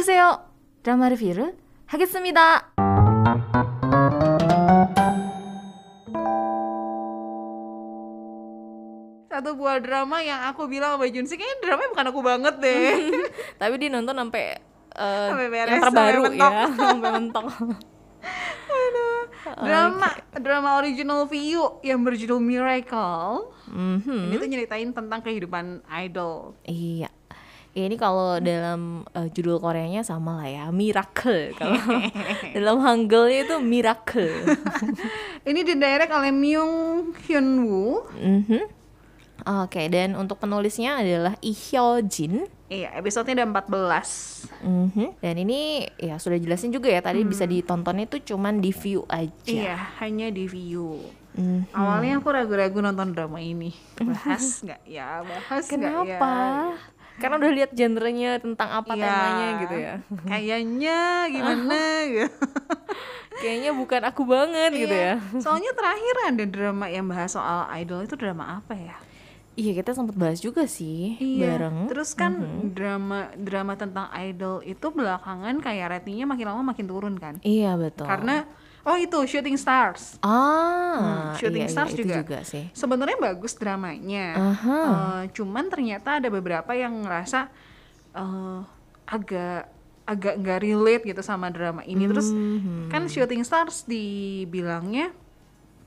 보세요. 드라마 리뷰를 하겠습니다. Satu buah drama yang aku bilang sama Junsi kayaknya dramanya bukan aku banget deh. Tapi dia nonton sampai eh, Sampai beres, yang terbaru sampai mentok. ya, sampai mentok. drama drama original view yang berjudul Miracle. Mhm. Ini tuh nyeritain tentang kehidupan idol. Iya. Ya, ini kalau dalam eh, judul Koreanya sama lah ya, Miracle. Kalau dalam Hangulnya itu Miracle. Ini didirect oleh Myung Hyun Woo. Mhm. Oke, dan untuk penulisnya adalah Lee Hyo Jin. Iya, episodenya ada 14. Mhm. Dan ini ya sudah jelasin juga ya tadi bisa ditonton itu cuman di view aja. Iya, hanya di view. Mhm. Awalnya aku ragu-ragu nonton drama ini. Bahas nggak ya? Bahas nggak ya? Karena udah lihat genrenya tentang apa Iya. temanya gitu ya. Kayaknya gimana gitu. Kayaknya bukan aku banget gitu ya. Iya. Soalnya terakhir ada drama yang bahas soal idol itu drama apa ya? Iya kita sempat bahas juga sih Iya. bareng. Terus kan drama drama tentang idol itu belakangan kayak ratingnya makin lama makin turun kan? Iya betul. Karena oh itu Shooting Stars. ah Shooting iya, iya, Stars itu juga. juga sih. Sebenarnya bagus dramanya. Eh, cuman ternyata ada beberapa yang ngerasa eh, agak agak nggak relate gitu sama drama ini. Terus Mhm. kan Shooting Stars dibilangnya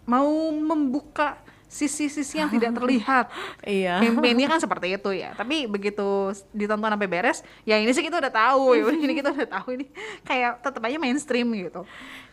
mau membuka sisi-sisi yang tidak terlihat. Iya. Campaignnya kan seperti itu ya. Tapi begitu ditonton sampai beres, ya ini sih kita udah tahu ya. Ini kita udah tahu ini kayak tetap aja mainstream gitu.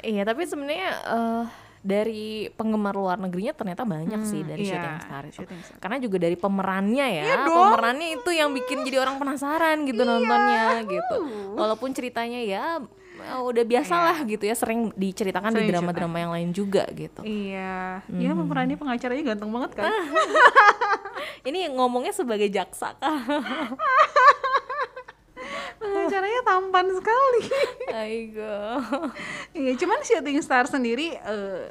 Iya tapi sebenarnya eh, dari penggemar luar negerinya ternyata banyak sih dari iya, Shooting Star itu. Shooting Star. Karena juga dari pemerannya ya. Iya dong. Pemerannya itu yang bikin jadi orang penasaran gitu nontonnya gitu. Walaupun ceritanya ya eh, udah biasa lah gitu ya sering diceritakan di Sering drama-drama yang lain juga gitu. Iya, ya pemerannya pengacaranya ganteng banget kan. Ini ngomongnya sebagai jaksa kah? pengacaranya tampan sekali. Aigo. Iya, cuman Shooting Star sendiri eh,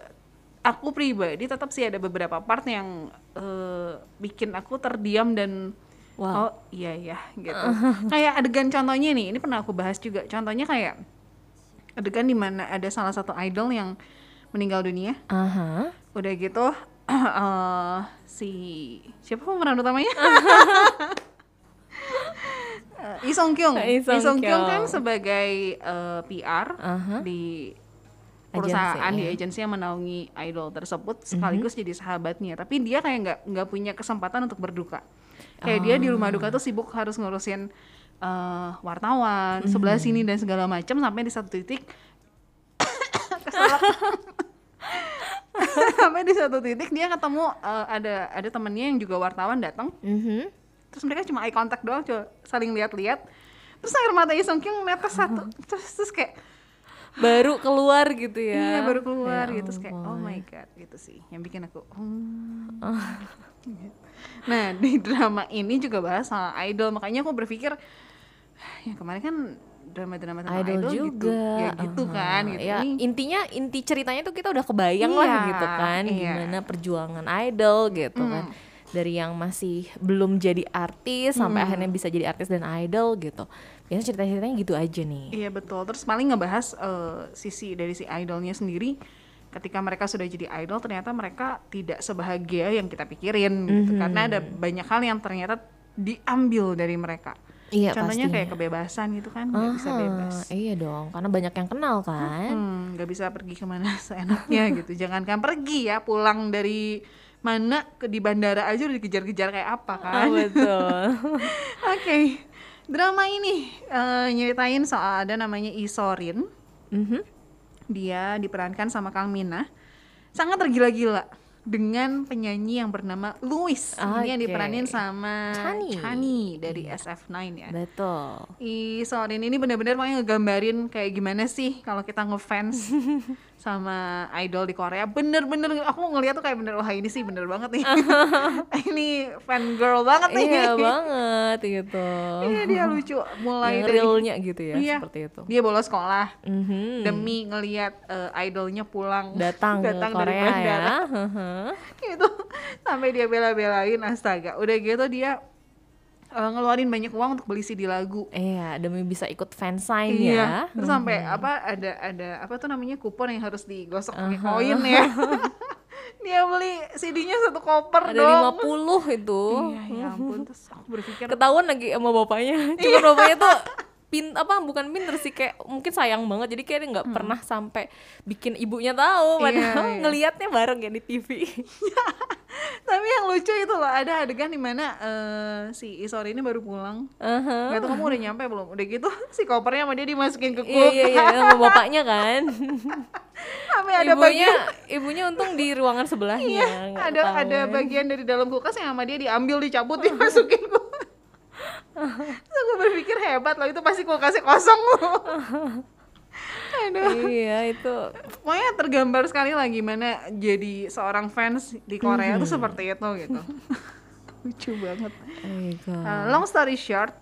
aku pribadi tetap sih ada beberapa part yang eh, bikin aku terdiam dan Wow. oh iya ya gitu. kayak adegan contohnya nih, ini pernah aku bahas juga. Contohnya kayak adegan di mana ada salah satu idol yang meninggal dunia. Aha. Udah gitu eh, si siapa pemeran utamanya? Eh, Lee Song Kyung. Song Kyung kan sebagai eh, PR Aha. di Agensi, perusahaan di ya. agensi yang menaungi idol tersebut sekaligus jadi sahabatnya. Tapi dia kayak nggak nggak punya kesempatan untuk berduka. Kayak dia di rumah duka tuh sibuk harus ngurusin eh, wartawan sebelah sini dan segala macam sampai di satu titik sampai di satu titik dia ketemu eh, ada ada temennya yang juga wartawan datang. Mhm. terus mereka cuma eye contact doang coba saling lihat-lihat. Terus air mata Song Kyung netes satu terus terus kayak Baru keluar gitu ya. iya baru keluar Ya gitu. Terus kayak oh my god gitu sih yang bikin aku hmm. nah di drama ini juga bahas soal idol. Makanya aku berpikir ya kemarin kan drama-drama tentang idol, idol, gitu juga ya gitu Aha. kan gitu ya intinya inti ceritanya tuh kita udah kebayang lah Iya, gitu kan iya. gimana perjuangan idol gitu kan dari yang masih belum jadi artis sampai akhirnya bisa jadi artis dan idol gitu biasanya cerita ceritanya gitu aja nih Iya betul. Terus paling ngebahas eh, sisi dari si idolnya sendiri. Ketika mereka sudah jadi idol, ternyata mereka tidak sebahagia yang kita pikirin. Gitu. Karena ada banyak hal yang ternyata diambil dari mereka. Iya Contohnya pastinya. kayak kebebasan gitu kan, nggak bisa bebas. iya dong karena banyak yang kenal kan Hmm, nggak bisa pergi ke mana seenaknya gitu. Jangankan pergi ya, pulang dari mana ke di bandara aja udah dikejar-kejar kayak apa Ah, kan? betul Oke, drama ini eh, nyeritain soal ada namanya Isorin. Mhm. Dia diperankan sama Kang Mina. Sangat tergila-gila dengan penyanyi yang bernama Louis. Ini yang diperanin sama Chani. Chani dari SF9 ya. betul Isorin ini benar-benar mau ngegambarin kayak gimana sih kalau kita ngefans sama idol di Korea. Bener-bener aku ngeliat tuh kayak bener wah ini sih bener banget nih. ini fan girl banget nih. iya banget gitu Iya dia lucu mulai yang dari realnya gitu ya Iya. seperti itu dia bolos sekolah Mhm. demi ngelihat eh, idolnya pulang datang, datang ke dari Korea bandara ya gitu sampai dia bela-belain astaga udah gitu dia eh, ngeluarin banyak uang untuk beli CD lagu. Iya, demi bisa ikut fansign Iya, ya. terus sampai apa ada ada apa tuh namanya kupon yang harus digosok pakai koin ya. Dia beli CD-nya satu koper Ada dong. 50 itu. Iya, ya ampun. Terus aku berpikir Ketahuan lagi sama bapaknya. Iya. Cuma bapaknya tuh pin apa bukan pinter sih kayak mungkin sayang banget jadi kayak dia nggak pernah sampai bikin ibunya tahu Hmm. Iya, padahal iya. ngelihatnya bareng ya di TV. tapi yang lucu itu loh ada adegan di mana eh, si Isori ini baru pulang. Aha. Gak tau kamu udah nyampe belum? Udah gitu si kopernya sama dia dimasukin ke Iya kulkas. iya iya sama bapaknya kan. Sampai ada ibunya bagian ibunya untung di ruangan sebelahnya. Iya, ada ada bagian dari dalam kulkas yang sama dia diambil, dicabut, dimasukin kulkas. Terus aku berpikir hebat loh, itu pasti kulkasnya kosong loh. Aduh. Iya itu. Pokoknya tergambar sekali lah gimana jadi seorang fans di Korea tuh seperti itu gitu. Lucu banget. Aiko. Uh, long story short,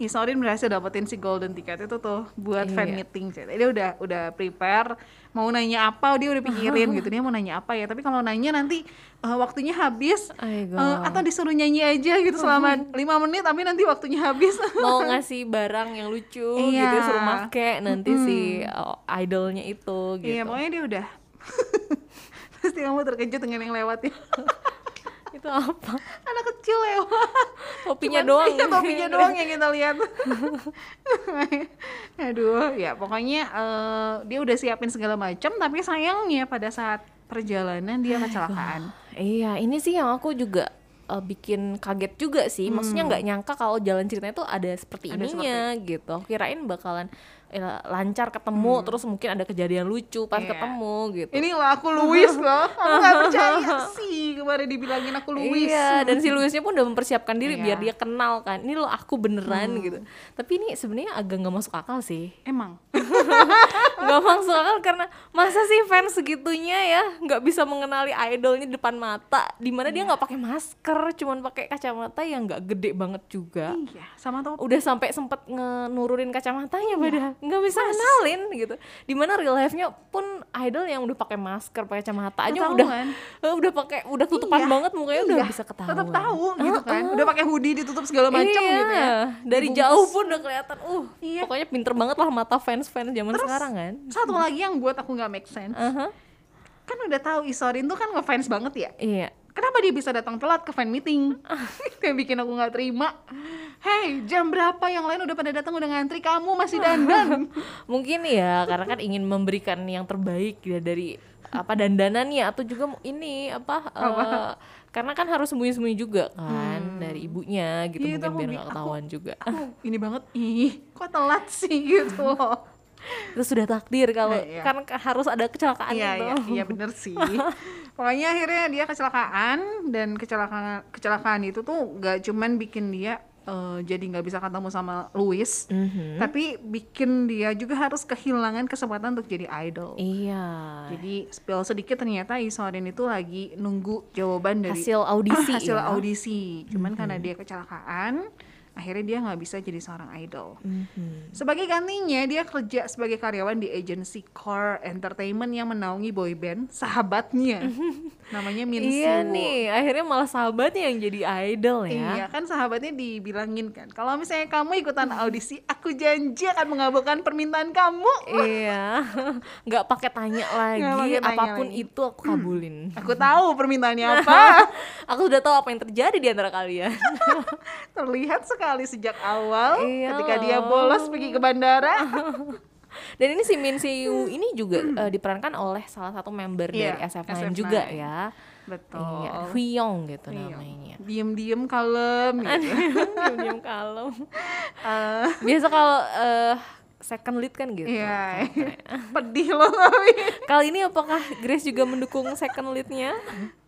Isorin berhasil dapetin si golden ticket itu tuh buat fan Iya. meeting. Jadi dia udah udah prepare mau nanya apa dia udah pikirin gitu dia mau nanya apa ya. Tapi kalau nanya nanti uh, waktunya habis uh, atau disuruh nyanyi aja gitu selama lima menit tapi nanti waktunya habis. mau ngasih barang yang lucu Iya. gitu suruh make nanti si uh, idolnya itu gitu. Iya pokoknya dia udah. Pasti kamu terkejut dengan yang lewat ya. Itu apa? Anak kecil lewat. Topinya Cuman- doang. iya, topinya doang yang kita lihat aduh ya pokoknya eh, dia udah siapin segala macam tapi sayangnya pada saat perjalanan dia kecelakaan Iya, ini sih yang aku juga uh, bikin kaget juga sih. Maksudnya nggak nyangka kalau jalan ceritanya tuh ada seperti Hmm. Ada ininya gitu. Kirain bakalan eh, lancar ketemu, terus mungkin ada kejadian lucu pas Hmm. Iya. ketemu gitu. ini loh aku Louis loh aku nggak percaya sih kemarin dibilangin aku Louis Iya, dan si Louisnya pun udah mempersiapkan diri Iya. biar dia kenal kan. Ini lo aku beneran gitu. Tapi ini sebenarnya agak nggak masuk akal sih. emang Nggak masuk akal karena masa sih fans segitunya ya nggak bisa mengenali idolnya di depan mata. Di mana dia nggak pakai masker, cuman pakai kacamata yang nggak gede banget juga. iya sama tau Udah sampai sempet ngenurunin kacamatanya Iya. padahal nggak bisa kenalin gitu. Di mana real life-nya pun idol yang udah pakai masker, pakai kacamata aja udah udah pakai udah tutupan Iya, banget mukanya udah iya, bisa ketahuan. tetap tahu gitu kan udah pakai hoodie ditutup segala macam iya, gitu ya Dari Dibungkus. jauh pun udah kelihatan. Uh, Iya. pokoknya pinter banget lah mata fans-fans zaman sekarang kan. satu lagi yang buat aku nggak make sense. Aha. kan udah tahu Isorin tuh kan ngefans banget ya? Iya. kenapa dia bisa datang telat ke fan meeting? Yang bikin aku nggak terima. Hei jam berapa? Yang lain udah pada datang udah ngantri. Kamu masih dandan. Mungkin ya karena kan ingin memberikan yang terbaik ya dari apa dandanannya. Atau juga ini apa, eh, karena kan harus sembunyi-sembunyi juga kan dari ibunya gitu. Iya, itu mungkin biar bi- nggak aku- ketahuan juga. aku ini banget ih kok telat sih gitu Itu sudah takdir kalau Iya. kan ka- harus ada kecelakaan iya itu. iya iya bener sih pokoknya akhirnya dia kecelakaan dan kecelakaan kecelakaan itu tuh gak cuman bikin dia eh, jadi nggak bisa ketemu sama Louis Mhm. tapi bikin dia juga harus kehilangan kesempatan untuk jadi idol Iya. Jadi spill sedikit ternyata Isorin itu lagi nunggu jawaban dari Hasil audisi hasil ya. audisi. Cuman karena dia kecelakaan, akhirnya dia nggak bisa jadi seorang idol. Mhm. Sebagai gantinya dia kerja sebagai karyawan di agensi Core Entertainment yang menaungi boyband sahabatnya. Namanya Min Iya nih, akhirnya malah sahabatnya yang jadi idol ya. Iya kan sahabatnya dibilangin kan kalau misalnya kamu ikutan audisi aku janji akan mengabulkan permintaan kamu Iya, nggak pakai tanya lagi, pakai tanya apa pun lagi. itu aku kabulin. aku tahu permintaannya apa aku sudah tahu apa yang terjadi di antara kalian. terlihat sekali sejak awal Iya ketika dia bolos pergi ke bandara Dan ini si Min Siwoo ini juga eh, diperankan oleh salah satu member Iya, dari SF9 SF9. juga ya. betul Iya, Huyong gitu Iya. namanya. diem-diem kalem gitu. Diam-diam kalem. Eh, Biasa kalau eh, second lead kan gitu. iya pedih loh tapi Kali ini apakah Grace juga mendukung second leadnya?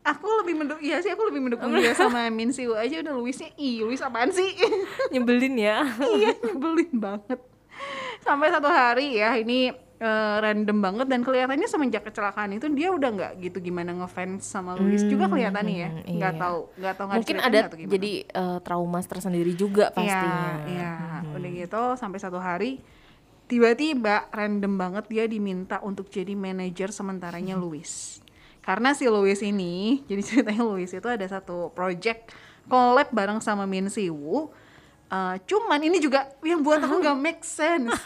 aku lebih mendukung iya sih aku lebih mendukung dia sama Min Siwoo aja udah Louisnya ih Louis apaan sih Nyebelin ya. iya nyebelin banget sampai satu hari ya ini eh, random banget dan kelihatannya semenjak kecelakaan itu dia udah nggak gitu gimana ngefans sama Louis juga kelihatannya ya hmm, nggak iya. tahu nggak tahu Mungkin ada jadi eh, trauma tersendiri juga pastinya. Iya, iya. Udah gitu sampai satu hari tiba-tiba random banget dia diminta untuk jadi manajer sementaranya Louis. Karena si Louis ini, jadi ceritanya Louis itu ada satu project collab bareng sama Min Siwoo. Uh, cuman ini juga yang buat aku nggak make sense.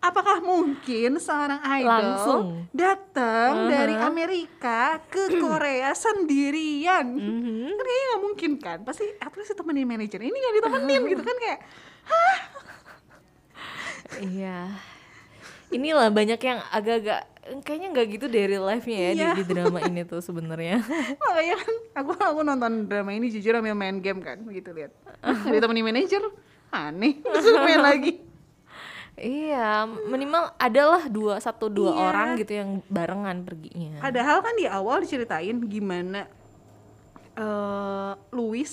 Apakah mungkin seorang idol Langsung. datang Uh-huh. dari Amerika ke Korea sendirian? Mhm. Kan kayaknya nggak mungkin kan? Pasti at least temenin manajer. Ini nggak ditemenin gitu kan kayak Iya. Inilah banyak yang agak-agak kayaknya nggak gitu dari live-nya ya di, Iya. di drama ini tuh sebenarnya. makanya kan aku aku nonton drama ini jujur ambil main game kan begitu lihat nggak ditemenin manajer aneh terus main lagi iya, minimal adalah dua satu dua Iya. orang gitu yang barengan perginya. padahal kan di awal diceritain gimana eh Louis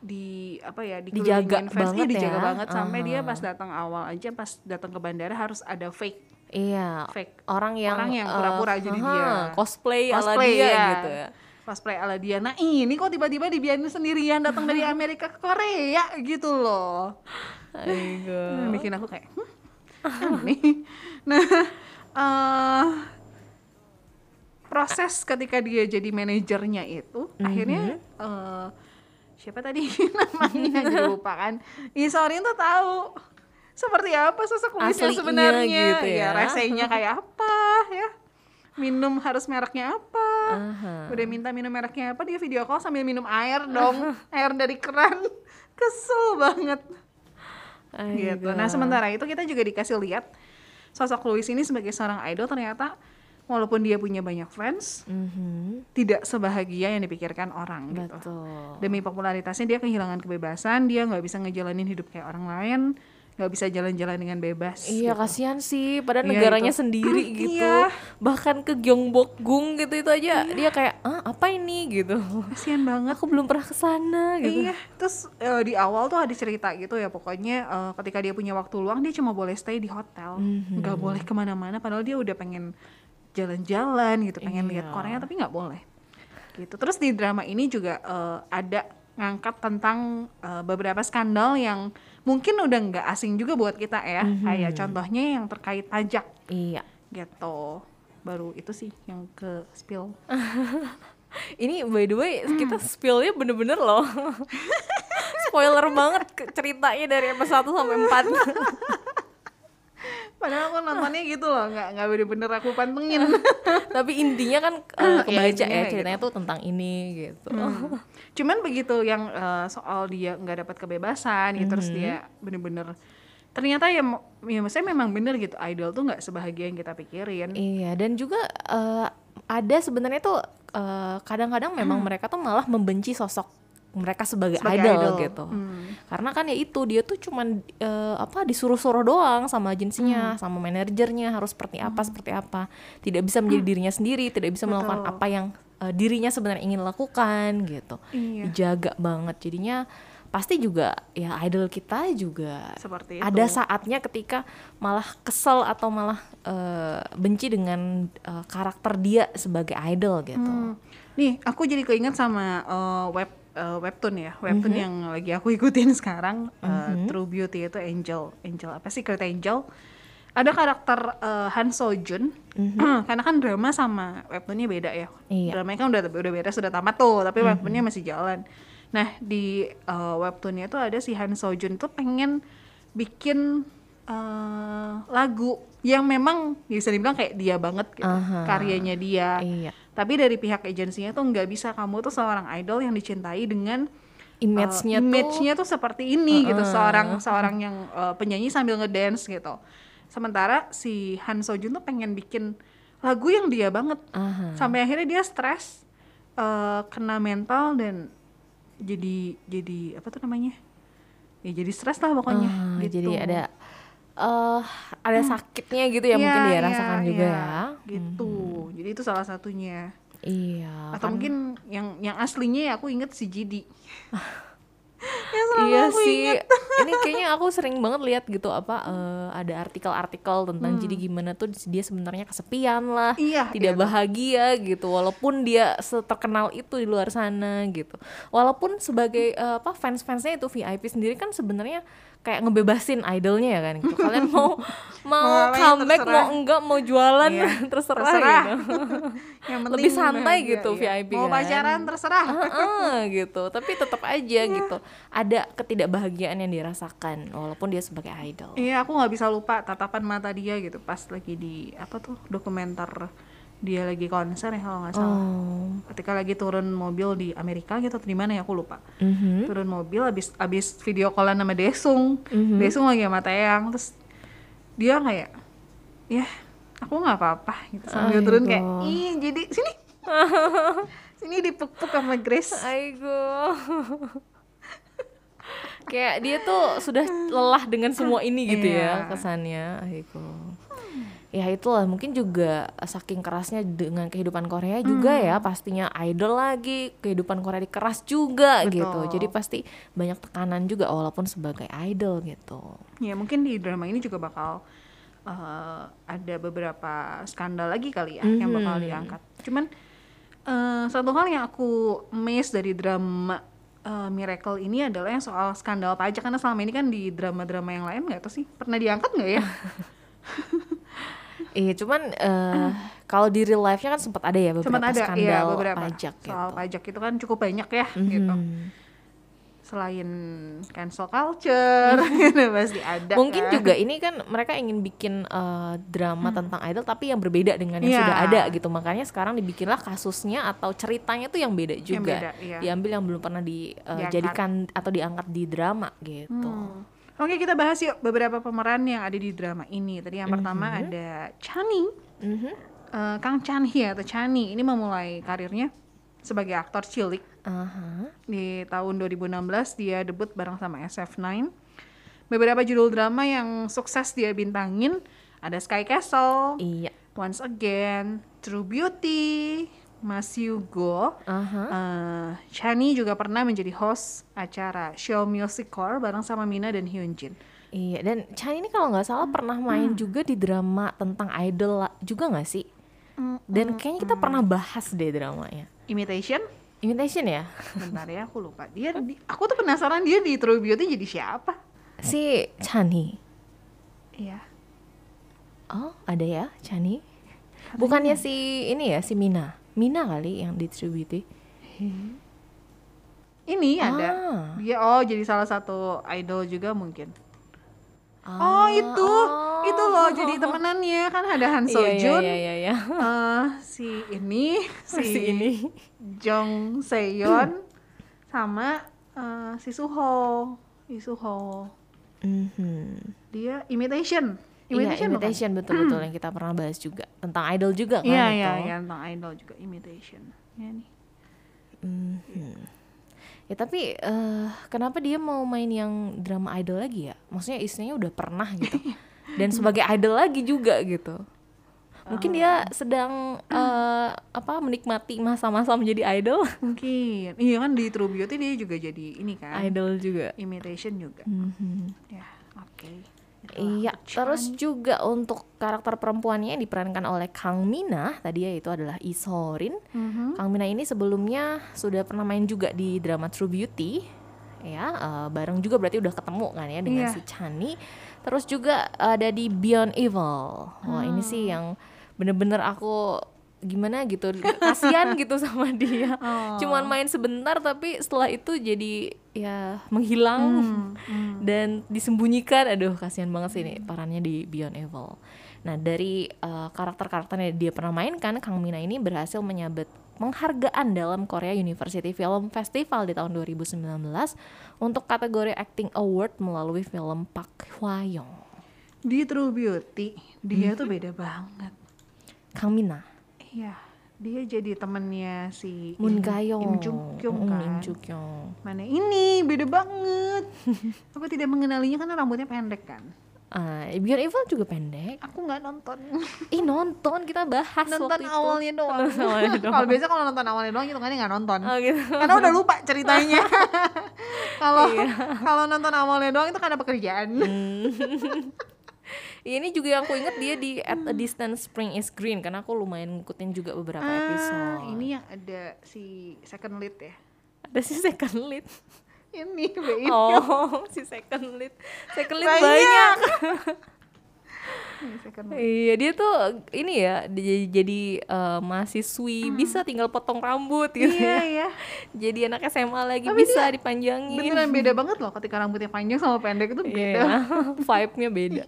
di apa ya Dijaga dikelilingin fans, banget iya, dijaga ya. banget sampai dia Aha. pas datang awal aja pas datang ke bandara harus ada fake Iya. fake Orang yang Orang yang pura-pura jadi aha, dia. cosplay, ala Cosplay, dia ya. gitu ya. cosplay ala dia nah ini kok tiba-tiba dibiarin sendirian datang dari Amerika ke Korea gitu loh Aduh. Yang bikin aku kayak aneh. Nah, eh, proses ketika dia jadi manajernya itu akhirnya eh, siapa tadi namanya jadi lupa kan. Isorin tuh tahu seperti apa sosok Aslinya sebenarnya. gitu ya. resenya kayak apa ya. Minum harus mereknya apa. Aha. Udah minta minum mereknya apa dia video call sambil minum air dong. air dari keran. Kesel banget gitu. Aigoo. Nah sementara itu kita juga dikasih lihat sosok Louis ini sebagai seorang idol ternyata walaupun dia punya banyak fans Mhm. tidak sebahagia yang dipikirkan orang gitu. Betul. Demi popularitasnya dia kehilangan kebebasan, dia nggak bisa ngejalanin hidup kayak orang lain, nggak bisa jalan-jalan dengan bebas. Iya gitu. kasihan sih, padahal Iya, negaranya itu. sendiri gitu. Iya. Bahkan ke Gyeongbokgung gitu itu aja dia kayak, "Ah, apa ini?" gitu. Kasian banget. Aku belum pernah ke sana gitu. Iya, terus eh, di awal tuh ada cerita gitu ya pokoknya eh, ketika dia punya waktu luang dia cuma boleh stay di hotel, Mhm. nggak boleh ke mana-mana. Padahal dia udah pengen jalan-jalan gitu, pengen lihat Iya. Korea tapi nggak boleh. Gitu. Terus di drama ini juga eh, ada ngangkat tentang eh, beberapa skandal yang mungkin udah nggak asing juga buat kita ya. Mhm. Kayak contohnya yang terkait pajak Iya. gitu. Baru itu sih yang ke spill. Ini by the way kita spillnya bener-bener loh. Spoiler banget ceritanya dari episode 1 sampai 4. Padahal aku nontonnya gitu loh, nggak nggak bener-bener aku pantengin. Tapi intinya kan Iya, kebaca ya kayak ceritanya tuh tentang ini gitu. Hmm. Cuman begitu yang eh, soal dia nggak dapat kebebasan gitu terus dia bener-bener ternyata ya, ya maksudnya memang bener gitu idol tuh nggak sebahagia yang kita pikirin. Iya, dan juga eh, ada sebenarnya tuh kadang-kadang memang mereka tuh malah membenci sosok mereka sebagai, Sebagai idol, idol. gitu. Hmm. Karena kan ya itu dia tuh cuman eh, apa disuruh-suruh doang sama agensinya, sama manajernya harus seperti apa seperti apa. Tidak bisa menjadi dirinya sendiri, tidak bisa melakukan Betul. apa yang eh, dirinya sebenarnya ingin lakukan gitu. Iya. Dijaga banget. Jadinya pasti juga ya idol kita juga Seperti itu. ada saatnya ketika malah kesel atau malah eh, benci dengan eh, karakter dia sebagai idol gitu. Hmm. Nih, aku jadi keinget sama eh, web eh, webtoon ya, webtoon Mhm. yang lagi aku ikutin sekarang eh, True Beauty itu Angel, Angel apa sih Secret Angel. Ada karakter eh, Han So Jun, karena kan drama sama webtoonnya beda ya. Iya. Dramanya kan udah udah beda sudah tamat tuh, tapi webtoonnya masih jalan. Nah di eh, webtoonnya tuh ada si Han So Jun tuh pengen bikin eh, lagu yang memang bisa dibilang kayak dia banget gitu, Aha. karyanya dia. Iya. Tapi dari pihak agensinya tuh nggak bisa kamu tuh seorang idol yang dicintai dengan Image-nya uh, tuh image-nya tuh seperti ini gitu, seorang seorang yang uh, penyanyi sambil ngedance gitu. Sementara si Han So Jun tuh pengen bikin lagu yang dia banget. Aha. Sampai akhirnya dia stres, uh, kena mental dan jadi jadi apa tuh namanya? Ya jadi stres lah pokoknya. Ah, gitu. Jadi ada eh ada sakitnya gitu ya mungkin Iya, dia iya, rasakan juga iya. ya. Gitu. Jadi itu salah satunya. Iya. atau kan- mungkin yang yang aslinya ya aku inget si Jidi selalu Iya aku sih. inget. Ini kayaknya aku sering banget lihat gitu apa eh, ada artikel-artikel tentang jadi gimana tuh dia sebenarnya kesepian lah, Hmm. Iya, tidak iya bahagia gitu. Walaupun dia terkenal itu di luar sana gitu. Walaupun sebagai eh, apa fans-fansnya itu VIP sendiri kan sebenarnya kayak ngebebasin idolnya ya kan gitu. Kalian mau mau ngapain, comeback terserah. mau enggak mau jualan Iya, terserah, terserah. gitu. Yang Lebih santai bahagia, gitu iya. VIP Mau kan. pacaran terserah. Heeh, gitu. Tapi tetap aja Iya. gitu. Ada ketidakbahagiaan yang dirasakan walaupun dia sebagai idol. Iya, aku nggak bisa lupa tatapan mata dia gitu pas lagi di apa tuh dokumenter dia lagi konser ya kalau nggak salah. Oh. Ketika lagi turun mobil di Amerika gitu atau di mana ya aku lupa. Mhm. Turun mobil abis abis video callan sama Desung. Mhm. Desung lagi sama Teyang terus dia kayak ya aku nggak apa-apa gitu sambil turun kayak ih jadi sini sini dipuk-puk sama Grace Aigo. Kayak dia tuh sudah lelah dengan semua ini gitu ya Iya. kesannya. Aigo. Ya itulah mungkin juga saking kerasnya dengan kehidupan Korea juga Hmm. ya pastinya idol lagi kehidupan Korea keras juga Betul. gitu jadi pasti banyak tekanan juga walaupun sebagai idol gitu ya mungkin di drama ini juga bakal eh, ada beberapa skandal lagi kali ya yang bakal diangkat cuman eh, satu hal yang aku miss dari drama eh, Miracle ini adalah yang soal skandal pajak karena selama ini kan di drama-drama yang lain nggak tahu sih pernah diangkat nggak ya Iya, cuman eh, kalau di real life-nya kan sempat ada ya beberapa sempat ada skandal iya beberapa pajak soal gitu. pajak itu kan cukup banyak ya gitu Hmm. Selain cancel culture gitu pasti ada Mungkin kan. juga ini kan mereka ingin bikin eh, drama tentang idol tapi yang berbeda dengan yang Iya. sudah ada gitu. Makanya sekarang dibikinlah kasusnya atau ceritanya tuh yang beda juga. beda, iya. Diambil yang belum pernah dijadikan atau diangkat di drama gitu. Hmm. Oke kita bahas yuk beberapa pemeran yang ada di drama ini. Tadi yang pertama ada Chani, Mhm. eh, Kang Chan Hee atau Chani. Ini memulai karirnya sebagai aktor cilik Aha. di tahun 2016 dia debut bareng sama SF9. Beberapa judul drama yang sukses dia bintangin ada Sky Castle, Iya. Once Again, True Beauty, Mas Yugo. Aha. Eh, Chani juga pernah menjadi host acara Show Music Core bareng sama Mina dan Hyunjin. Iya, dan Chan ini kalau nggak salah pernah main juga di drama tentang idol juga nggak sih? Dan kayaknya kita pernah bahas deh dramanya. Imitation? Imitation ya? Bentar ya, aku lupa. Dia di- aku tuh penasaran dia di True Beauty jadi siapa? Si Chani. Iya. Oh, ada ya Chani? Bukannya si ini ya, si Mina. Mina kali yang distributi. Ini ada. Ah. Dia oh jadi salah satu idol juga mungkin. Ah, oh, itu. Itu loh jadi temenannya kan ada Han Iya, Sojun. Iya, iya, iya. eh, si ini si, Si ini. Jong Seyon sama eh, si Suho. Si Suho. Mhm. Dia imitation. Iya, Imitation, bukan? imitation betul-betul yang kita pernah bahas juga tentang idol juga kan Iya itu. iya iya tentang idol juga imitation. Ya nih. Mhm. Ya tapi eh, kenapa dia mau main yang drama idol lagi ya? Maksudnya istrinya udah pernah gitu. Dan sebagai idol lagi juga gitu. Mungkin dia sedang eh, apa menikmati masa-masa menjadi idol. Mungkin. Iya kan di True Beauty dia juga jadi ini kan. idol juga. Imitation juga. Mhm. Ya, oke. Iya, terus juga untuk karakter perempuannya yang diperankan oleh Kang Mina tadi yaitu adalah Isorin. Mhm. Kang Mina ini sebelumnya sudah pernah main juga di drama True Beauty. Ya, eh, bareng juga berarti udah ketemu kan ya dengan Iya. si Chani. Terus juga ada di Beyond Evil. Wah, ini sih yang bener-bener aku gimana gitu kasihan gitu sama dia. Oh. Cuman main sebentar tapi setelah itu jadi ya menghilang Hmm, dan disembunyikan. Aduh, kasihan banget sih ini perannya di Beyond Evil. Nah, dari eh, karakter-karakter yang dia pernah mainkan, Kang Mina ini berhasil menyabet penghargaan dalam Korea University Film Festival di tahun 2019 untuk kategori Acting Award melalui film Park Hwa Young. Di True Beauty dia tuh beda banget. Kang Mina, Iya. Dia jadi temennya si Moon Ga-young, Im Juk Kyung kan. Im Juk Kyung. Mana ini beda banget. Aku tidak mengenalinya karena rambutnya pendek kan. Ah, Beyond Evil juga pendek. Aku nggak nonton. Ih nonton kita bahas nonton waktu itu. awalnya doang. Nonton awalnya doang. kalau biasa kalau nonton awalnya doang itu kan nggak nonton. Oh gitu. Karena udah lupa ceritanya. Kalau Iya. kalau nonton awalnya doang itu karena pekerjaan. Hmm. Ini juga yang aku inget dia di At a Distance Spring is Green karena aku lumayan ngikutin juga beberapa Ah, episode. ini yang ada si second lead ya. ada sih second lead. ini BI Oh, si second lead. Second lead Banyak. banyak. Iya, dia tuh ini ya jadi, jadi eh, mahasiswi bisa tinggal potong rambut gitu Hmm. iya ya. iya Jadi anak SMA lagi Tapi bisa dipanjangin. beneran beda banget loh ketika rambutnya panjang sama pendek itu beda Iya, vibe-nya beda.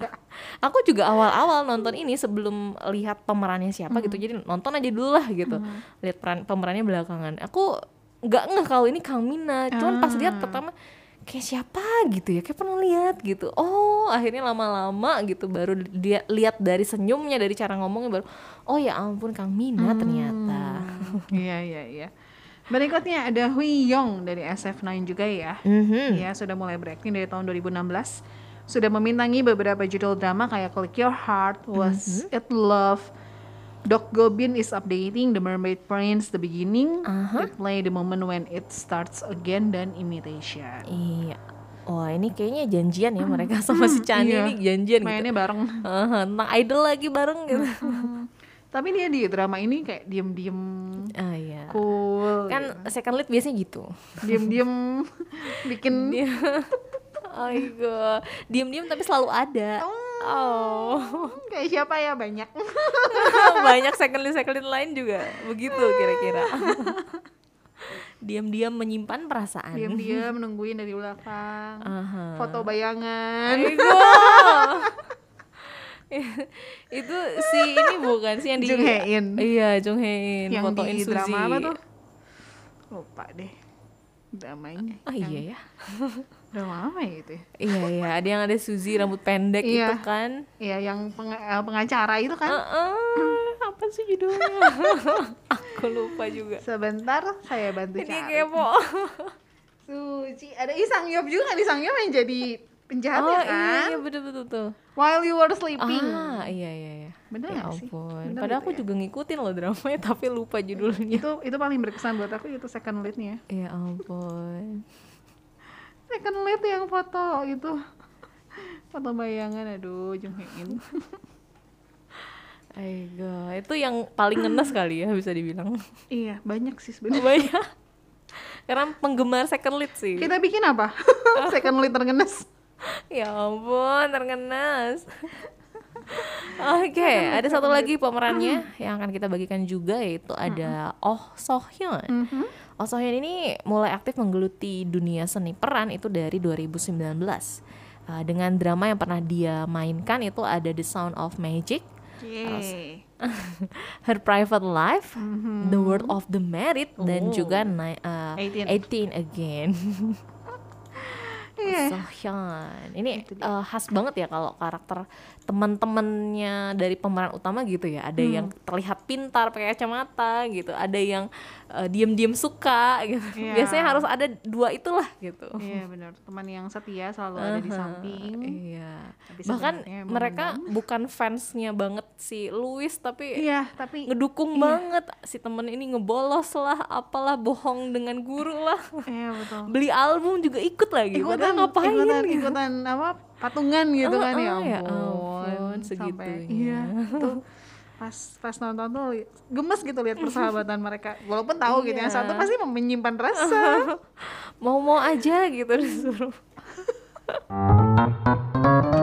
Aku juga awal-awal nonton ini sebelum lihat pemerannya siapa gitu. Jadi nonton aja dulu lah gitu. Lihat peran pemerannya belakangan. Aku nggak ngeh kalau ini Kang Mina. Cuman pas lihat pertama kayak siapa gitu ya, kayak pernah lihat gitu. Oh, akhirnya lama-lama gitu baru dia lihat dari senyumnya, dari cara ngomongnya baru oh ya ampun Kang Mina ternyata. iya iya iya berikutnya ada Hui Yong dari SF9 juga ya Mhm. Ya, sudah mulai berakting dari tahun 2016. Sudah memintangi beberapa judul drama kayak Click Your Heart, Was It Love, Doc Goblin is Updating, The Mermaid Prince, The Beginning, Replay the Moment When It Starts Again, dan Imitation. Iya. Wah, ini kayaknya janjian ya mereka sama si Chani Iya. ini janjian gitu. Mainnya bareng. Aha, tentang idol lagi bareng gitu. Tapi dia di drama ini kayak diem-diem Ah iya. cool, Kan second lead biasanya gitu. diem-diem bikin Oh god. Diam-diam tapi selalu ada. Oh. kayak siapa ya banyak. Banyak second lead second lead lain juga begitu kira-kira. Diam-diam menyimpan perasaan. Diam-diam nungguin dari belakang. Aha. Foto bayangan. Itu si ini bukan sih yang di Jung Hae-in. Iya, Jung Hae-in yang fotoin di Suzy. drama apa tuh? Lupa deh. Dramanya. Oh iya ya. Drama apa ya itu ya? Iya iya, ada yang ada Suzy rambut pendek Iya. itu kan. Iya, yang peng- eh, pengacara itu kan. Heeh, apa sih judulnya? Aku lupa juga. Sebentar saya bantu Ini cari. kepo. Suci, ada Isang Yop juga kan Isang Yop yang jadi penjahatnya Oh kan? iya, iya betul betul tuh. While you were sleeping. Ah iya iya iya. Bener ya sih? ampun. Bener Padahal gitu aku ya? juga ngikutin loh dramanya tapi lupa judulnya. Itu itu paling berkesan buat aku itu second leadnya. Ya ampun. Second lead yang foto itu. Foto bayangan aduh Jung Hae In. Aigo, itu yang paling ngenes kali ya bisa dibilang. iya, banyak sih sebenarnya. Banyak. Karena penggemar second lead sih. Kita bikin apa? second lead terngenes. Ya ampun, terngenas. Oke, ada satu lagi pemerannya yang akan kita bagikan juga yaitu ada Oh So Hyun. Oh So Hyun ini mulai aktif menggeluti dunia seni peran itu dari 2019. Uh, dengan drama yang pernah dia mainkan itu ada The Sound of Magic, Yeay. Her Private Life, The World of the Married, dan Oh. juga ni- uh, 18. 18 Again. Iya. Sohyun. Ini eh, khas banget ya kalau karakter teman-temannya dari pemeran utama gitu ya. Ada Hmm. yang terlihat pintar pakai kacamata gitu, ada yang eh, diam-diam suka gitu. Iya. Biasanya harus ada dua itulah gitu. Iya benar, teman yang setia selalu ada di samping. Iya. Tapi Bahkan emang mereka bukan fansnya banget si Louis tapi Iya, tapi ngedukung banget si temen ini ngebolos lah, apalah bohong dengan guru lah. iya betul. Beli album juga ikut lagi. Ikutan, ngapain ikutan, gitu. ikutan apa patungan gitu kan ya Oh, ya ampun. ampun, Sampai- segitunya. iya, tuh pas pas nonton tuh gemes gitu lihat persahabatan mereka. Walaupun tahu gitu yang Iya. satu pasti menyimpan rasa. Mau-mau aja gitu disuruh.